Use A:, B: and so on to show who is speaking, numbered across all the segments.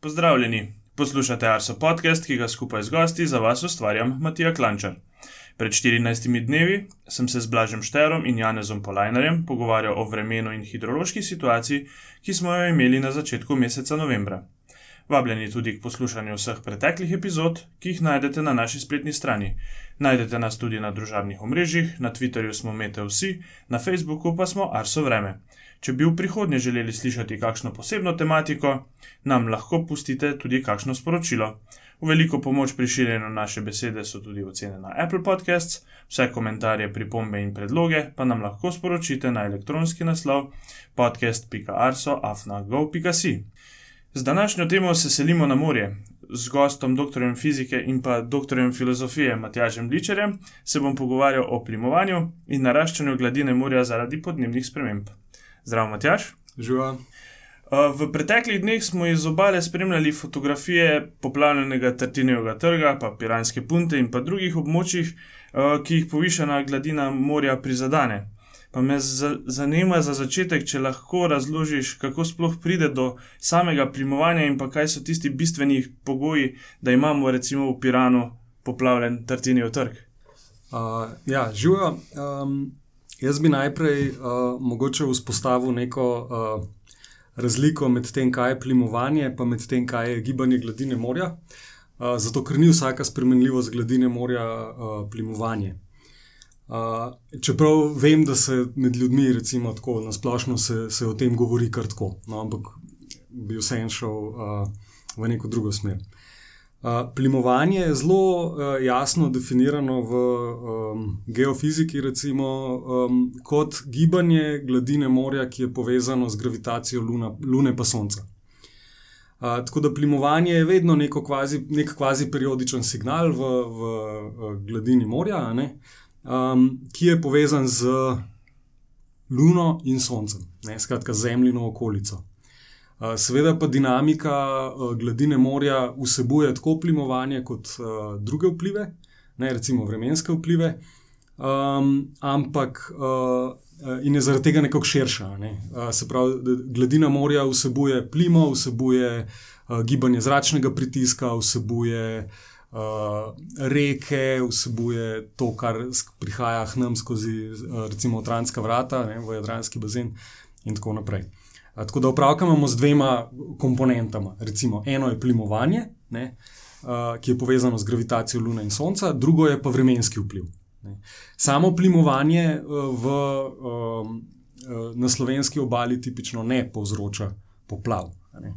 A: Pozdravljeni, poslušate Arso podcast, ki ga skupaj z gosti za vas ustvarjam Matija Klančar. Pred 14 dnevi sem se z Blažem Šterom in Janezom Polajnerjem pogovarjal o vremenu in hidrološki situaciji, ki smo jo imeli na začetku meseca novembra. Vabljeni tudi k poslušanju vseh preteklih epizod, ki jih najdete na naši spletni strani. Najdete nas tudi na družabnih omrežjih, na Twitterju smo Mete vsi, na Facebooku pa smo Arso Vreme. Če bi v prihodnje želeli slišati kakšno posebno tematiko, nam lahko pustite tudi kakšno sporočilo. V veliko pomoč pri širjenju naše besede so tudi ocene na Apple Podcasts, vse komentarje, pripombe in predloge pa nam lahko sporočite na elektronski naslov podcast.arso.afnago.si. Z današnjo temo se selimo na morje. Z gostom, doktorjem fizike in pa doktorjem filozofije Matjažem Ličerjem, se bom pogovarjal o plimovanju in naraščanju gladine morja zaradi podnebnih sprememb. Zdravo, Matjaš.
B: Živa.
A: Uh, v preteklih dneh smo iz obale spremljali fotografije poplavljenega Tartinjevega trga, pa Piranske punte in pa drugih območjih, uh, ki jih povišena gladina morja prizadene. Pa me zanima za začetek, če lahko razložiš, kako sploh pride do samega plimovanja in pa kaj so tisti bistveni pogoji, da imamo recimo v Piranu poplavljen Tartinjev trg.
B: Uh, ja, živijo. Um... Jaz bi najprej uh, mogoče vzpostavil neko uh, razliko med tem, kaj je plimovanje, pa med tem, kaj je gibanje gladine morja. Uh, zato, ker ni vsaka spremenljivost gladine morja uh, plimovanje. Uh, čeprav vem, da se med ljudmi, recimo, tako na splošno se, se o tem govori kar tako, no, ampak bi vseeno šel uh, v neko drugo smer. Plimovanje je zelo uh, jasno definirano v um, geofiziki, recimo, um, kot gibanje gladine morja, ki je povezano z gravitacijo Luna, Lune pa Sonca. Uh, tako da plimovanje je vedno kvazi, nek kvazi periodičen signal v, v, v gladini morja, um, ki je povezan z Luno in Soncem, ne, skratka, zemljino okolico. Seveda pa dinamika gladine morja vsebuje tako plimovanje kot druge vplive, ne recimo vremenske vplive, um, ampak uh, in je zaradi tega nekako širša. Ne. Se pravi, gladina morja vsebuje plimo, vsebuje uh, gibanje zračnega pritiska, vsebuje uh, reke, vsebuje to, kar prihaja k nam skozi uh, recimo Transka vrata, ne, v Jadranski bazen in tako naprej. Tako da upravljamo z dvema komponentama. Recimo, eno je plimovanje, ne, uh, ki je povezano z gravitacijo Lune in Sonca, drugo je pa vremenski vpliv. Ne. Samo plimovanje uh, v, um, uh, na slovenski obali tipično ne povzroča poplav. Ne.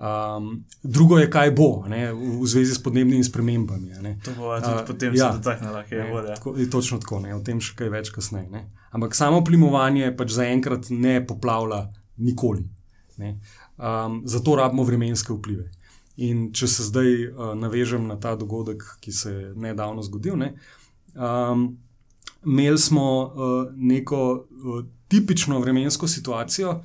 B: Um, drugo je, kaj bo ne, v, v zvezi s podnebnimi spremembami.
A: To bo tudi uh, potem ja, dotaknilo, kaj je voda.
B: Točno tako, ne, o tem še kaj več kasneje. Ampak samo plimovanje pač zaenkrat ne poplavlja nikoli. Um, zato rabimo vremenske vplive. In če se zdaj uh, navežem na ta dogodek, ki se je nedavno zgodil, ne, um, imeli smo uh, neko uh, tipično vremensko situacijo,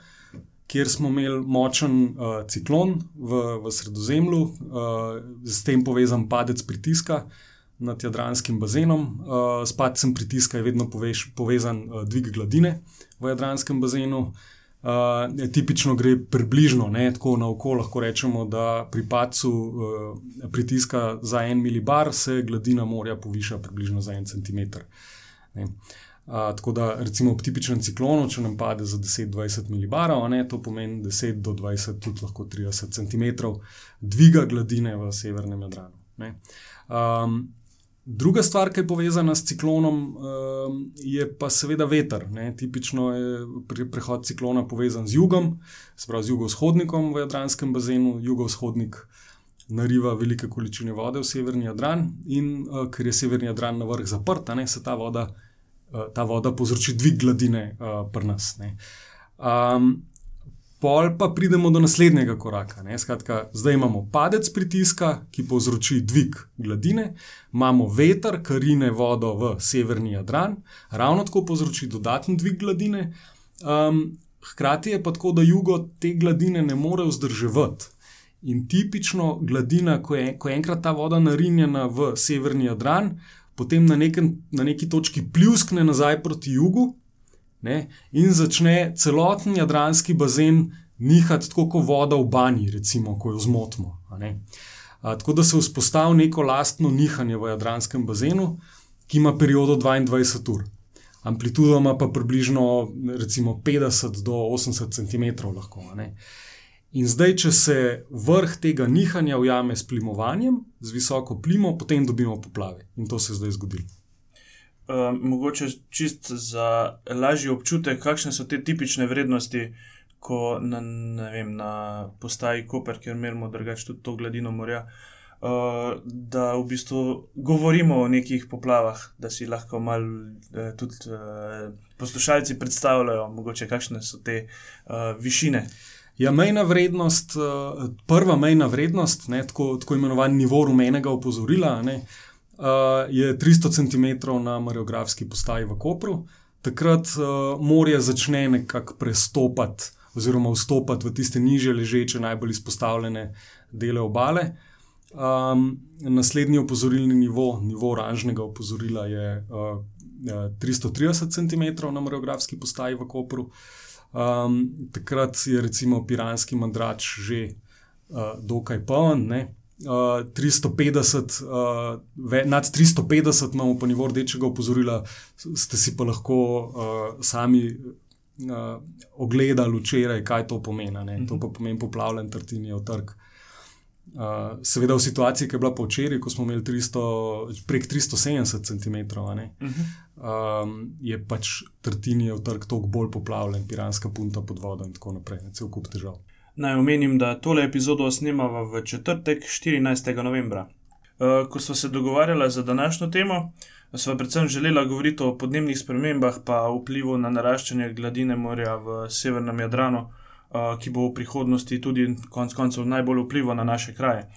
B: kjer smo imeli močen uh, ciklon v, v sredozemlju, uh, s tem povezan padec pritiska nad Jadranskim bazenom. Uh, s padcem pritiska je vedno poveš, povezan uh, dvig gladine v Jadranskem bazenu. Uh, tipično gre približno ne, tako na oko, lahko rečemo, da pri padcu uh, pritiska za en milibar se gladina morja poviša približno za en centimeter. Uh, tako da, recimo, ob tipičnem ciklonu, če nam pade za 10-20 milibarov, ne, to pomeni 10 do 20, tudi lahko 30 centimetrov dviga gladine v severnem Jadranu. Um, Druga stvar, ki je povezana s ciklonom, ehm, je pa seveda veter. Ne. Tipično je prehod ciklona povezan z jugom, spravo z jugovzhodnikom v Jadranskem bazenu. Jugovzhodnik nariva velike količine vode v severni Jadran, in uh, ker je severni Jadran na vrh zaprt, ne, se ta voda, uh, ta voda povzroči dvig gladine uh, pri nas. Um, Pol pa pridemo do naslednjega koraka. Skratka, zdaj imamo padec pritiska, ki povzroči dvig gladine, imamo veter, ki rine vodo v severni Jadran, ravno tako povzroči dodatni dvig gladine. Um, hkrati je pa tako, da jugo te gladine ne more vzdrževati. In tipično gladina, ko je, ko je enkrat ta voda narinjena v severni Jadran, potem na, nekem, na neki točki pljuskne nazaj proti jugu, ne, in začne celoten jadranski bazen nihati tako kot voda v banji, recimo, ko jo zmotimo. Tako da se vzpostavi neko lastno nihanje v jadranskem bazenu, ki ima periodo 22 ur. Amplitudo ima pa približno recimo, 50 do 80 cm. Lahko, In zdaj, če se vrh tega nihanja ujame s plimovanjem, z visoko plimo, potem dobimo poplave. In to se je zdaj zgodilo.
A: Uh, mogoče čist za lažji občutek, kakšne so te tipične vrednosti, ko na, vem, na postaji Koper, kjer merimo drugače tudi to gladino morja, uh, da v bistvu govorimo o nekih poplavah, da si lahko malo uh, tudi uh, poslušalci predstavljajo, mogoče kakšne so te uh, višine.
B: Ja, mejna vrednost, eh, prva mejna vrednost, ne, tako, tako imenovan nivo rumenega opozorila, ne, eh, je 300 cm na mareografski postaji v Kopru. Takrat uh, morje začne nekako prestopati, oziroma vstopati v tiste niže ležeče, najbolj izpostavljene dele obale. Um, naslednji opozorilni nivo, nivo oranžnega opozorila, je uh, 330 cm na mareografski postaji v Kopru. Uh, Um, takrat je recimo piranski mandrač že uh, dokaj poln. Uh, 350, uh, ve, nad 350 imamo pa nivo rdečega opozorila, ste si pa lahko uh, sami uh, ogledali včeraj, kaj to pomeni. Ne? To pa pomeni poplavljen Tartinijev trg. Uh, seveda v situaciji, ki je bila po včeraj, ko smo imeli 300, prek 370 cm. Uh -huh um, je pač Trtinijev trg toliko bolj poplavljen, Piranska punta pod vodo in tako naprej, cel kup težav.
A: Naj omenim, da tole epizodo snemava v četrtek, 14. novembra. Uh, ko smo se dogovarjali za današnjo temo, smo predvsem želeli govoriti o podnebnih spremembah, pa vplivu na naraščanje gladine morja v severnem Jadranu, uh, ki bo v prihodnosti tudi konec koncev najbolj vplival na naše kraje.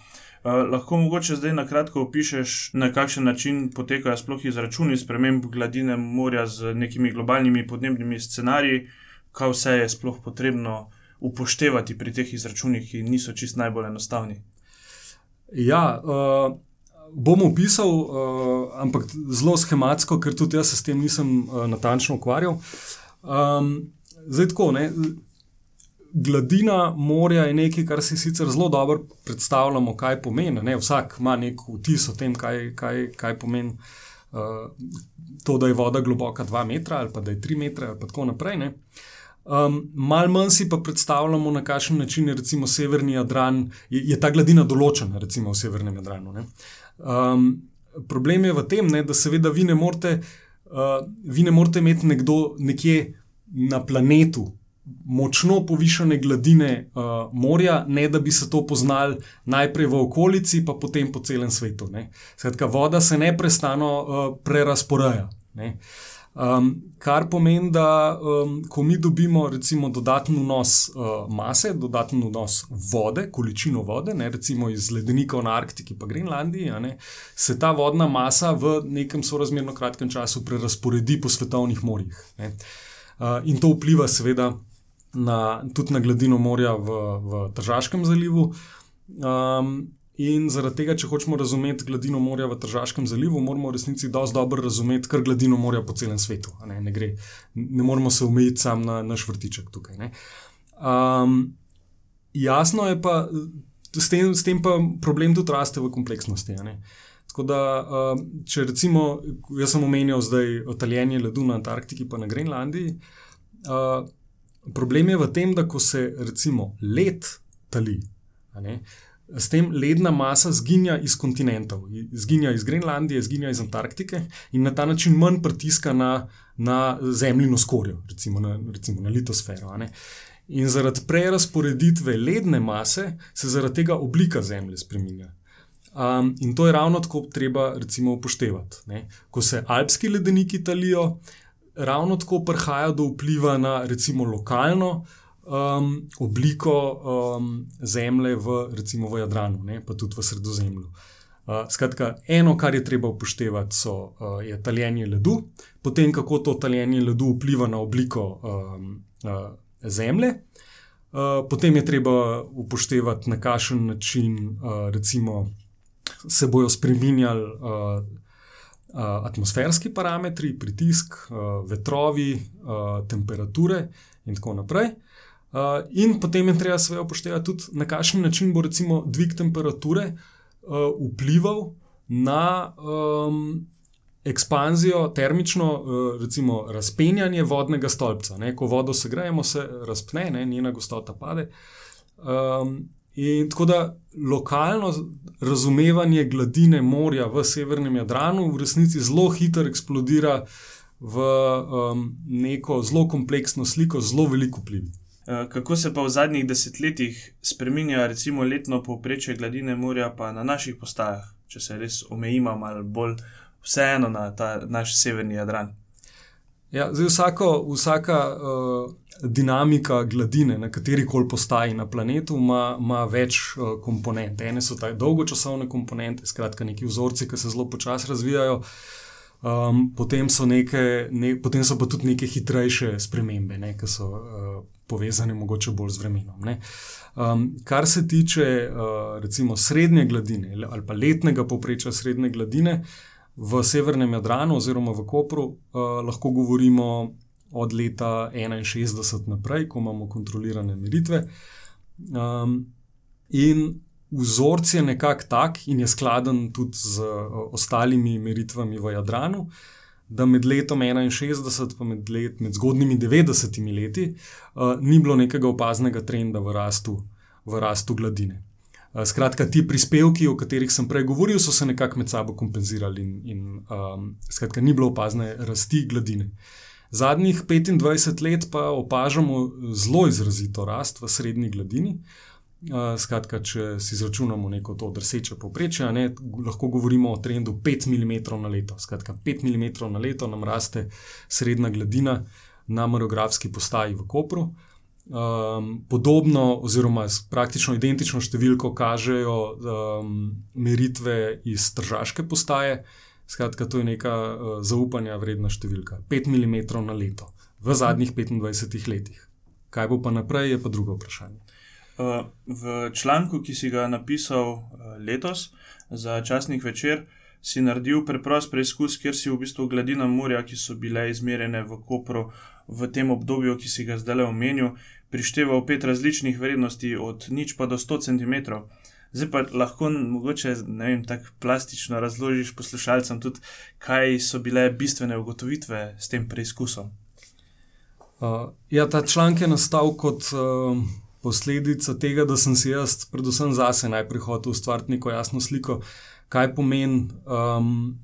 A: Eh, lahko mogoče zdaj na kratko opišeš, na kakšen način potekajo sploh izračuni sprememb gladine morja z nekimi globalnimi podnebnimi scenariji, kaj vse je sploh potrebno upoštevati pri teh izračunih, ki niso čist najbolj enostavni.
B: Ja, uh, bom opisal, uh, ampak zelo schematsko, ker tudi jaz se s tem nisem uh, natančno ukvarjal. Um, zdaj tako, ne gladina morja je nekaj, kar si sicer zelo dobro predstavljamo, kaj pomeni. Ne? Vsak ima nek vtis o tem, kaj, kaj, kaj pomeni uh, to, da je voda globoka 2 metra ali pa da je 3 metra ali tako naprej. Um, mal manj si pa predstavljamo, na kakšen način je recimo severni Jadran, je, je ta gladina določena, recimo v severnem Jadranu. Um, problem je v tem, ne, da seveda vi ne morete, uh, vi ne morete imeti nekdo nekje na planetu, močno povišene gladine uh, morja, ne da bi se to poznali najprej v okolici, pa potem po celem svetu. Skratka, voda se neprestano uh, prerasporeja. Um, kar pomeni, da um, ko mi dobimo recimo dodaten vnos uh, mase, dodaten vnos vode, količino vode, ne, recimo iz ledenikov na Arktiki in Grenlandiji, ne, se ta vodna masa v nekem sorazmerno kratkem času prerasporedi po svetovnih morjih. Uh, in to vpliva, seveda, na, tudi na gladino morja v, v Tržavskem zalivu. Um, in zaradi tega, če hočemo razumeti gladino morja v Tržavskem zalivu, moramo v resnici dosti dobro razumeti, kar gladino morja po celem svetu. Ne, ne, gre, ne moramo se omejiti samo na naš vrtiček tukaj. Um, jasno je pa, s tem, s tem pa problem tudi raste v kompleksnosti. Tako da, če recimo, jaz sem omenjal zdaj otaljenje ledu na Antarktiki, pa na Grenlandiji. Problem je v tem, da ko se recimo led tali, ne, s tem ledna masa zginja iz kontinentov, zginja iz Grenlandije, zginja iz Antarktike in na ta način manj pritiska na, na zemljino skorjo, recimo na, recimo na litosfero. In zaradi prerasporeditve ledne mase se zaradi tega oblika Zemlje spremenja. Um, in to je ravno tako treba recimo, upoštevati. Ne? Ko se alpski ledeniki talijo, ravno tako prihaja do vpliva na recimo lokalno um, obliko um, zemlje v, recimo v Jadranu, ne, pa tudi v Sredozemlju. Uh, skratka, eno, kar je treba upoštevati, so, uh, je taljenje ledu, potem kako to taljenje ledu vpliva na obliko um, uh, zemlje. Uh, potem je treba upoštevati, na kakšen način uh, recimo, se bodo spremenjali uh, atmosferski parametri, pritisk, vetrovi, temperature in tako naprej. Uh, in potem je treba seveda upoštevati tudi, na kakšen način bo recimo dvig temperature uh, vplival na um, ekspanzijo, termično, uh, recimo razpenjanje vodnega stolpca. Ne? Ko vodo segrejemo, se razpne, ne? njena gostota pade. Um, in tako da lokalno razumevanje gladine morja v severnem Jadranu v resnici zelo hitro eksplodira v um, neko zelo kompleksno sliko, zelo veliko vpliv.
A: Kako se pa v zadnjih desetletjih spremenja, recimo, letno povprečje gladine morja, pa na naših postajah, če se res omejimo malo bolj vseeno na ta naš severni Jadran?
B: Ja, zdaj vsako, vsaka uh, dinamika gladine na kateri koli postaji na planetu ima, ima več uh, komponent. Ene so te dolgočasovne komponente, skratka, neki vzorci, ki se zelo počasi razvijajo. Um, potem, so neke, ne, potem so pa tudi neke hitrejše spremembe, ne, ki so uh, povezane mogoče bolj z vremenom. Um, kar se tiče uh, recimo srednje gladine ali pa letnega poprečja srednje gladine v severnem Jadranu oziroma v Kopru, uh, lahko govorimo od leta 61 naprej, ko imamo kontrolirane meritve. Um, in vzorc je nekako tak in je skladen tudi z uh, ostalimi meritvami v Jadranu. Da med letom 61 in med, let, med zgodnjimi 90 leti uh, ni bilo nekega opaznega trenda v rastu, v rastu gladine. Uh, skratka, ti prispevki, o katerih sem prej govoril, so se nekako med sabo kompenzirali, in, in um, skratka, ni bilo opazne rasti gladine. Zadnjih 25 let pa opažamo zelo izrazito rast v srednji gladini. Skratka, če si izračunamo neko to drseče povprečje, ne, lahko govorimo o trendu 5 mm na leto. Skratka, 5 mm na leto nam raste srednja gladina na marografski postaji v Kopru. Um, podobno, oziroma praktično identično številko, kažejo um, meritve iz Tržaške postaje. Skratka, to je neka uh, zaupanja vredna številka. 5 mm na leto v zadnjih 25 letih. Kaj bo pa naprej, je pa drugo vprašanje.
A: V članku, ki si ga napisal eh, letos za časnik večer, si naredil preprost preizkus, kjer si v bistvu gladina morja, ki so bile izmerjene v Kopru v tem obdobju, ki si ga zdaj omenil, prišteval pet različnih vrednosti, od nič pa do 100 cm. Zdaj pa lahko mogoče vem, tako plastično razložiš poslušalcem tudi, kaj so bile bistvene ugotovitve s tem preizkusom.
B: Uh, ja, ta članek je nastal kot. Uh posledica tega, da sem si jaz, predvsem zase, najprej hotel ustvariti neko jasno sliko, kaj pomeni, um,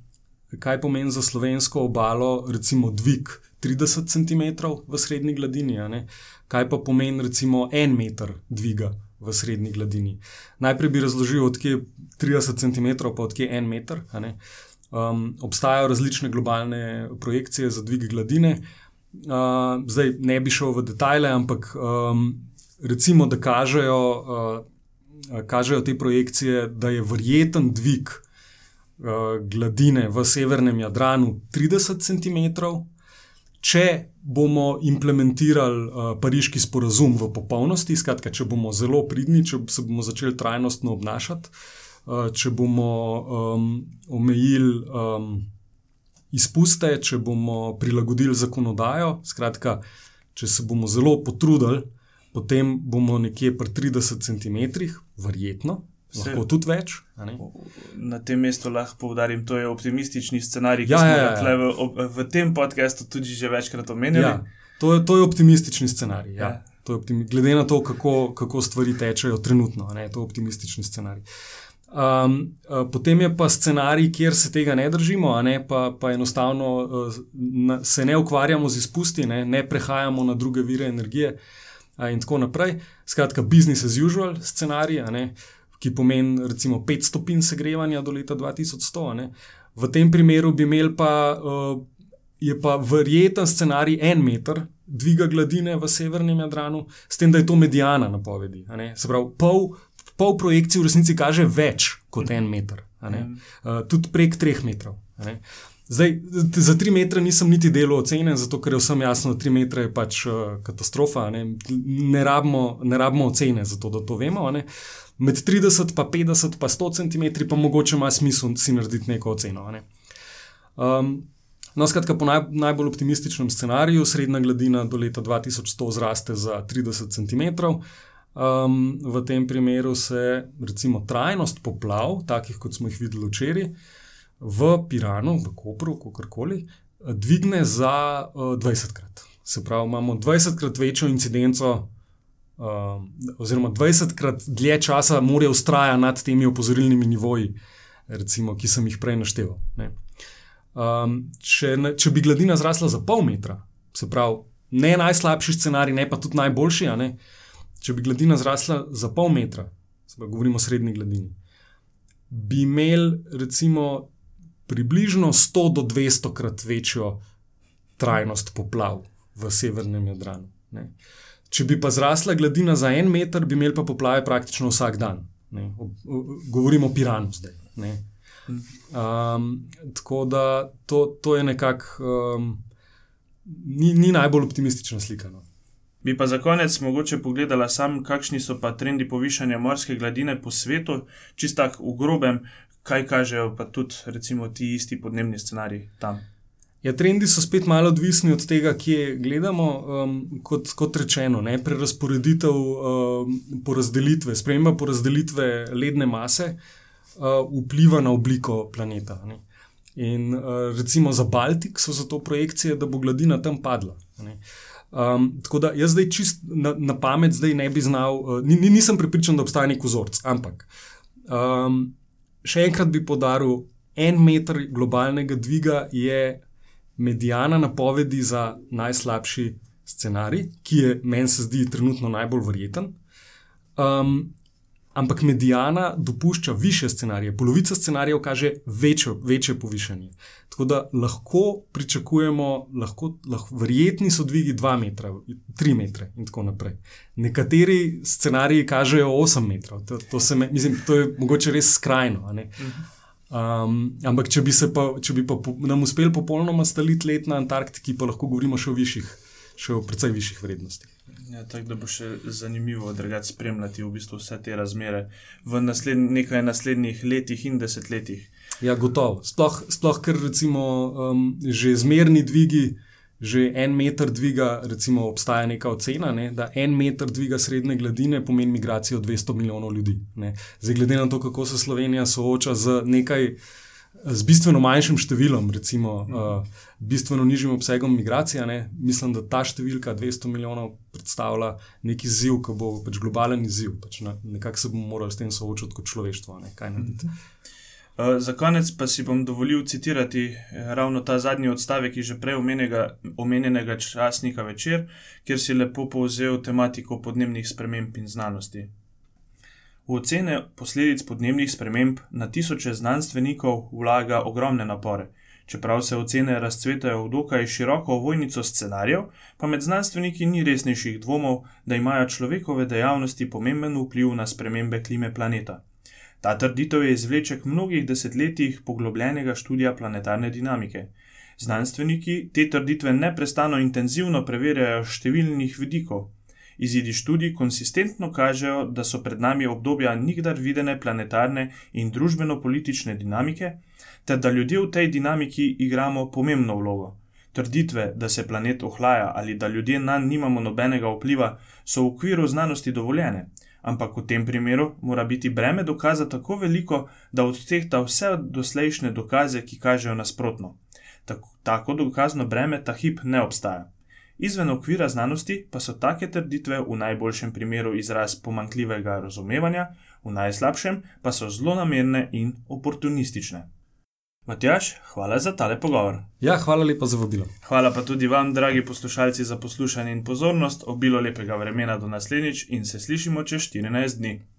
B: kaj pomeni za slovensko obalo, recimo, dvig 30 cm v srednji gladini, kaj pa pomeni, recimo, en meter dviga. V srednji gladini. Najprej bi razložil, odkje je 30 cm, pa odkje je 1 meter. Um, obstajajo različne globalne projekcije za dvig gladine. Uh, zdaj ne bi šel v detajle, ampak um, recimo, da kažejo, uh, kažejo te projekcije, da je verjeten dvig uh, gladine v severnem Jadranu 30 cm, če bomo implementirali uh, pariški sporazum v popolnosti, skratka, če bomo zelo pridni, če se bomo začeli trajnostno obnašati, uh, če bomo um, omejili. Um, Izpuste, če bomo prilagodili zakonodajo, skratka, če se bomo zelo potrudili, potem bomo nekje pri 30 cm, verjetno, lahko Se, tudi več.
A: Na tem mestu lahko povdarim, da je to optimistični scenarij, ki ja, smo ga ja, ja. v, v tem podkastu tudi že večkrat omenjali.
B: Ja, to, je, to je optimistični scenarij. Ja. Ja. Je optimi glede na to, kako, kako stvari tečejo trenutno, ne, to je optimistični scenarij. Um, potem je pa scenarij, kjer se tega ne držimo, ne, pa, pa enostavno uh, na, se ne ukvarjamo z izpusti, ne, ne prehajamo na druge vire energije. Uh, in tako naprej. Skratka, business as usual scenarij, ki pomeni recimo 5 stopinj segrevanja do leta 2100. V tem primeru bi imeli pa, uh, je pa verjeten scenarij en meter dviga gladine v severnem Jadranu, s tem, da je to medijana napovedi. Se pravi, pol, pol projekcij v resnici kaže več kot en meter, uh, tudi prek treh metrov. Zdaj, za tri metre nisem niti delal ocene, zato ker je vsem jasno, da tri metre je pač uh, katastrofa. Ne, ne, rabimo, ne rabimo ocene, zato da to vemo. Ne. Med 30, pa 50, pa 100 cm, pa mogoče ima smisel si narediti neko oceno. Ne. Um, No, skratka, po naj, najbolj optimističnem scenariju, srednja gladina do leta 2100 zraste za 30 cm. Um, v tem primeru se recimo trajnost poplav, takih kot smo jih videli včeraj, v Piranu, v Kopru, kakorkoli, dvigne za uh, 20krat. Se pravi, imamo 20krat večjo incidenco, uh, oziroma 20krat dlje časa morajo ustrajati nad temi opozorilnimi nivoji, recimo, ki sem jih prej našteval. Um, če, če bi gladina zrasla za pol metra, se pravi, ne najslabši scenarij, ne pa tudi najboljši, ne, če bi gladina zrasla za pol metra, se pravi, govorimo o srednji gladini, bi imeli recimo približno 100 do 200 krat večjo trajnost poplav v severnem Jadranu. Ne. Če bi pa zrasla gladina za en meter, bi imeli pa poplave praktično vsak dan. Ne. Govorimo o Piranu zdaj. Ne. Um, tako da to, to je nekako um, ni, ni najbolj optimistična slika. No.
A: Bi pa za konec mogoče pogledala sam, kakšni so pa trendi povišanja morske gladine po svetu, čistak v grobem, kaj kažejo pa tudi recimo ti isti podnebni scenariji tam.
B: Ja, trendi so spet malo odvisni od tega, kje gledamo. Um, kot, kot rečeno, ne, prerasporeditev um, porazdelitve, sprememba porazdelitve ledne mase uh, vpliva na obliko planeta. Ne. In uh, recimo za Baltik so zato projekcije, da bo gladina tam padla. Um, tako da jaz zdaj čist na, na pamet zdaj ne bi znal, uh, ni, nisem pripričan, da obstaja nek vzorc. Ampak um, še enkrat bi podaril, en meter globalnega dviga je medijana napovedi za najslabši scenarij, ki je meni se zdi trenutno najbolj verjeten. Um, ampak medijana dopušča više scenarije. Polovica scenarijev kaže večjo, večje povišanje. Tako da lahko pričakujemo, lahko, lahko, verjetni so dvigi 2 metra, 3 metre in tako naprej. Nekateri scenariji kažejo 8 metrov, to, to, me, mislim, to je mogoče res skrajno. Um, ampak, če bi, pa, če bi pa nam uspel popolnoma staliti let na Antarktiki, pa lahko govorimo še o višjih, še o precej višjih vrednostih.
A: Ja, tako da bo še zanimivo drugače spremljati v bistvu vse te razmere v nasled, nekaj naslednjih letih in desetletjih.
B: Ja, gotovo. Sploh, sploh ker recimo um, že zmerni dvigi, že en meter dviga, recimo obstaja neka ocena, ne, da en meter dviga srednje gladine pomeni migracijo 200 milijonov ljudi. Zdaj, glede na to, kako se Slovenija sooča z nekaj z bistveno manjšim številom, recimo uh, bistveno nižjim obsegom migracije. Ne? Mislim, da ta številka 200 milijonov predstavlja neki izziv, ki bo pač globalen izziv. Pač Nekako se bomo morali s tem soočati kot človeštvo.
A: Uh, za konec pa si bom dovolil citirati ravno ta zadnji odstavek iz že prej omenjenega, omenjenega časnika večer, kjer si lepo povzel tematiko podnebnih sprememb in znanosti. V ocene posledic podnebnih sprememb na tisoče znanstvenikov vlaga ogromne napore. Čeprav se ocene razcvetajo v dokaj široko vojnico scenarijev, pa med znanstveniki ni resnejših dvomov, da imajo človekove dejavnosti pomemben vpliv na spremembe klime planeta. Ta trditev je izvleček mnogih desetletjih poglobljenega študija planetarne dinamike. Znanstveniki te trditve neprestano intenzivno preverjajo številnih vidikov. Izidi študij konsistentno kažejo, da so pred nami obdobja nikdar videne planetarne in družbeno-politične dinamike, ter da ljudje v tej dinamiki igramo pomembno vlogo. Trditve, da se planet ohlaja ali da ljudje na njega nimamo nobenega vpliva, so v okviru znanosti dovoljene, ampak v tem primeru mora biti breme dokaza tako veliko, da odtehta vse doslejšnje dokaze, ki kažejo nasprotno. Tako, tako dokazno breme ta hip ne obstaja. Izven okvira znanosti pa so take trditve v najboljšem primeru izraz pomankljivega razumevanja, v najslabšem pa so zelo namerne in oportunistične. Matjaš, hvala za tale pogovor.
B: Ja, hvala lepa za vabilo.
A: Hvala pa tudi vam, dragi poslušalci, za poslušanje in pozornost, obilo lepega vremena do naslednjič in se slišimo čez 14 dni.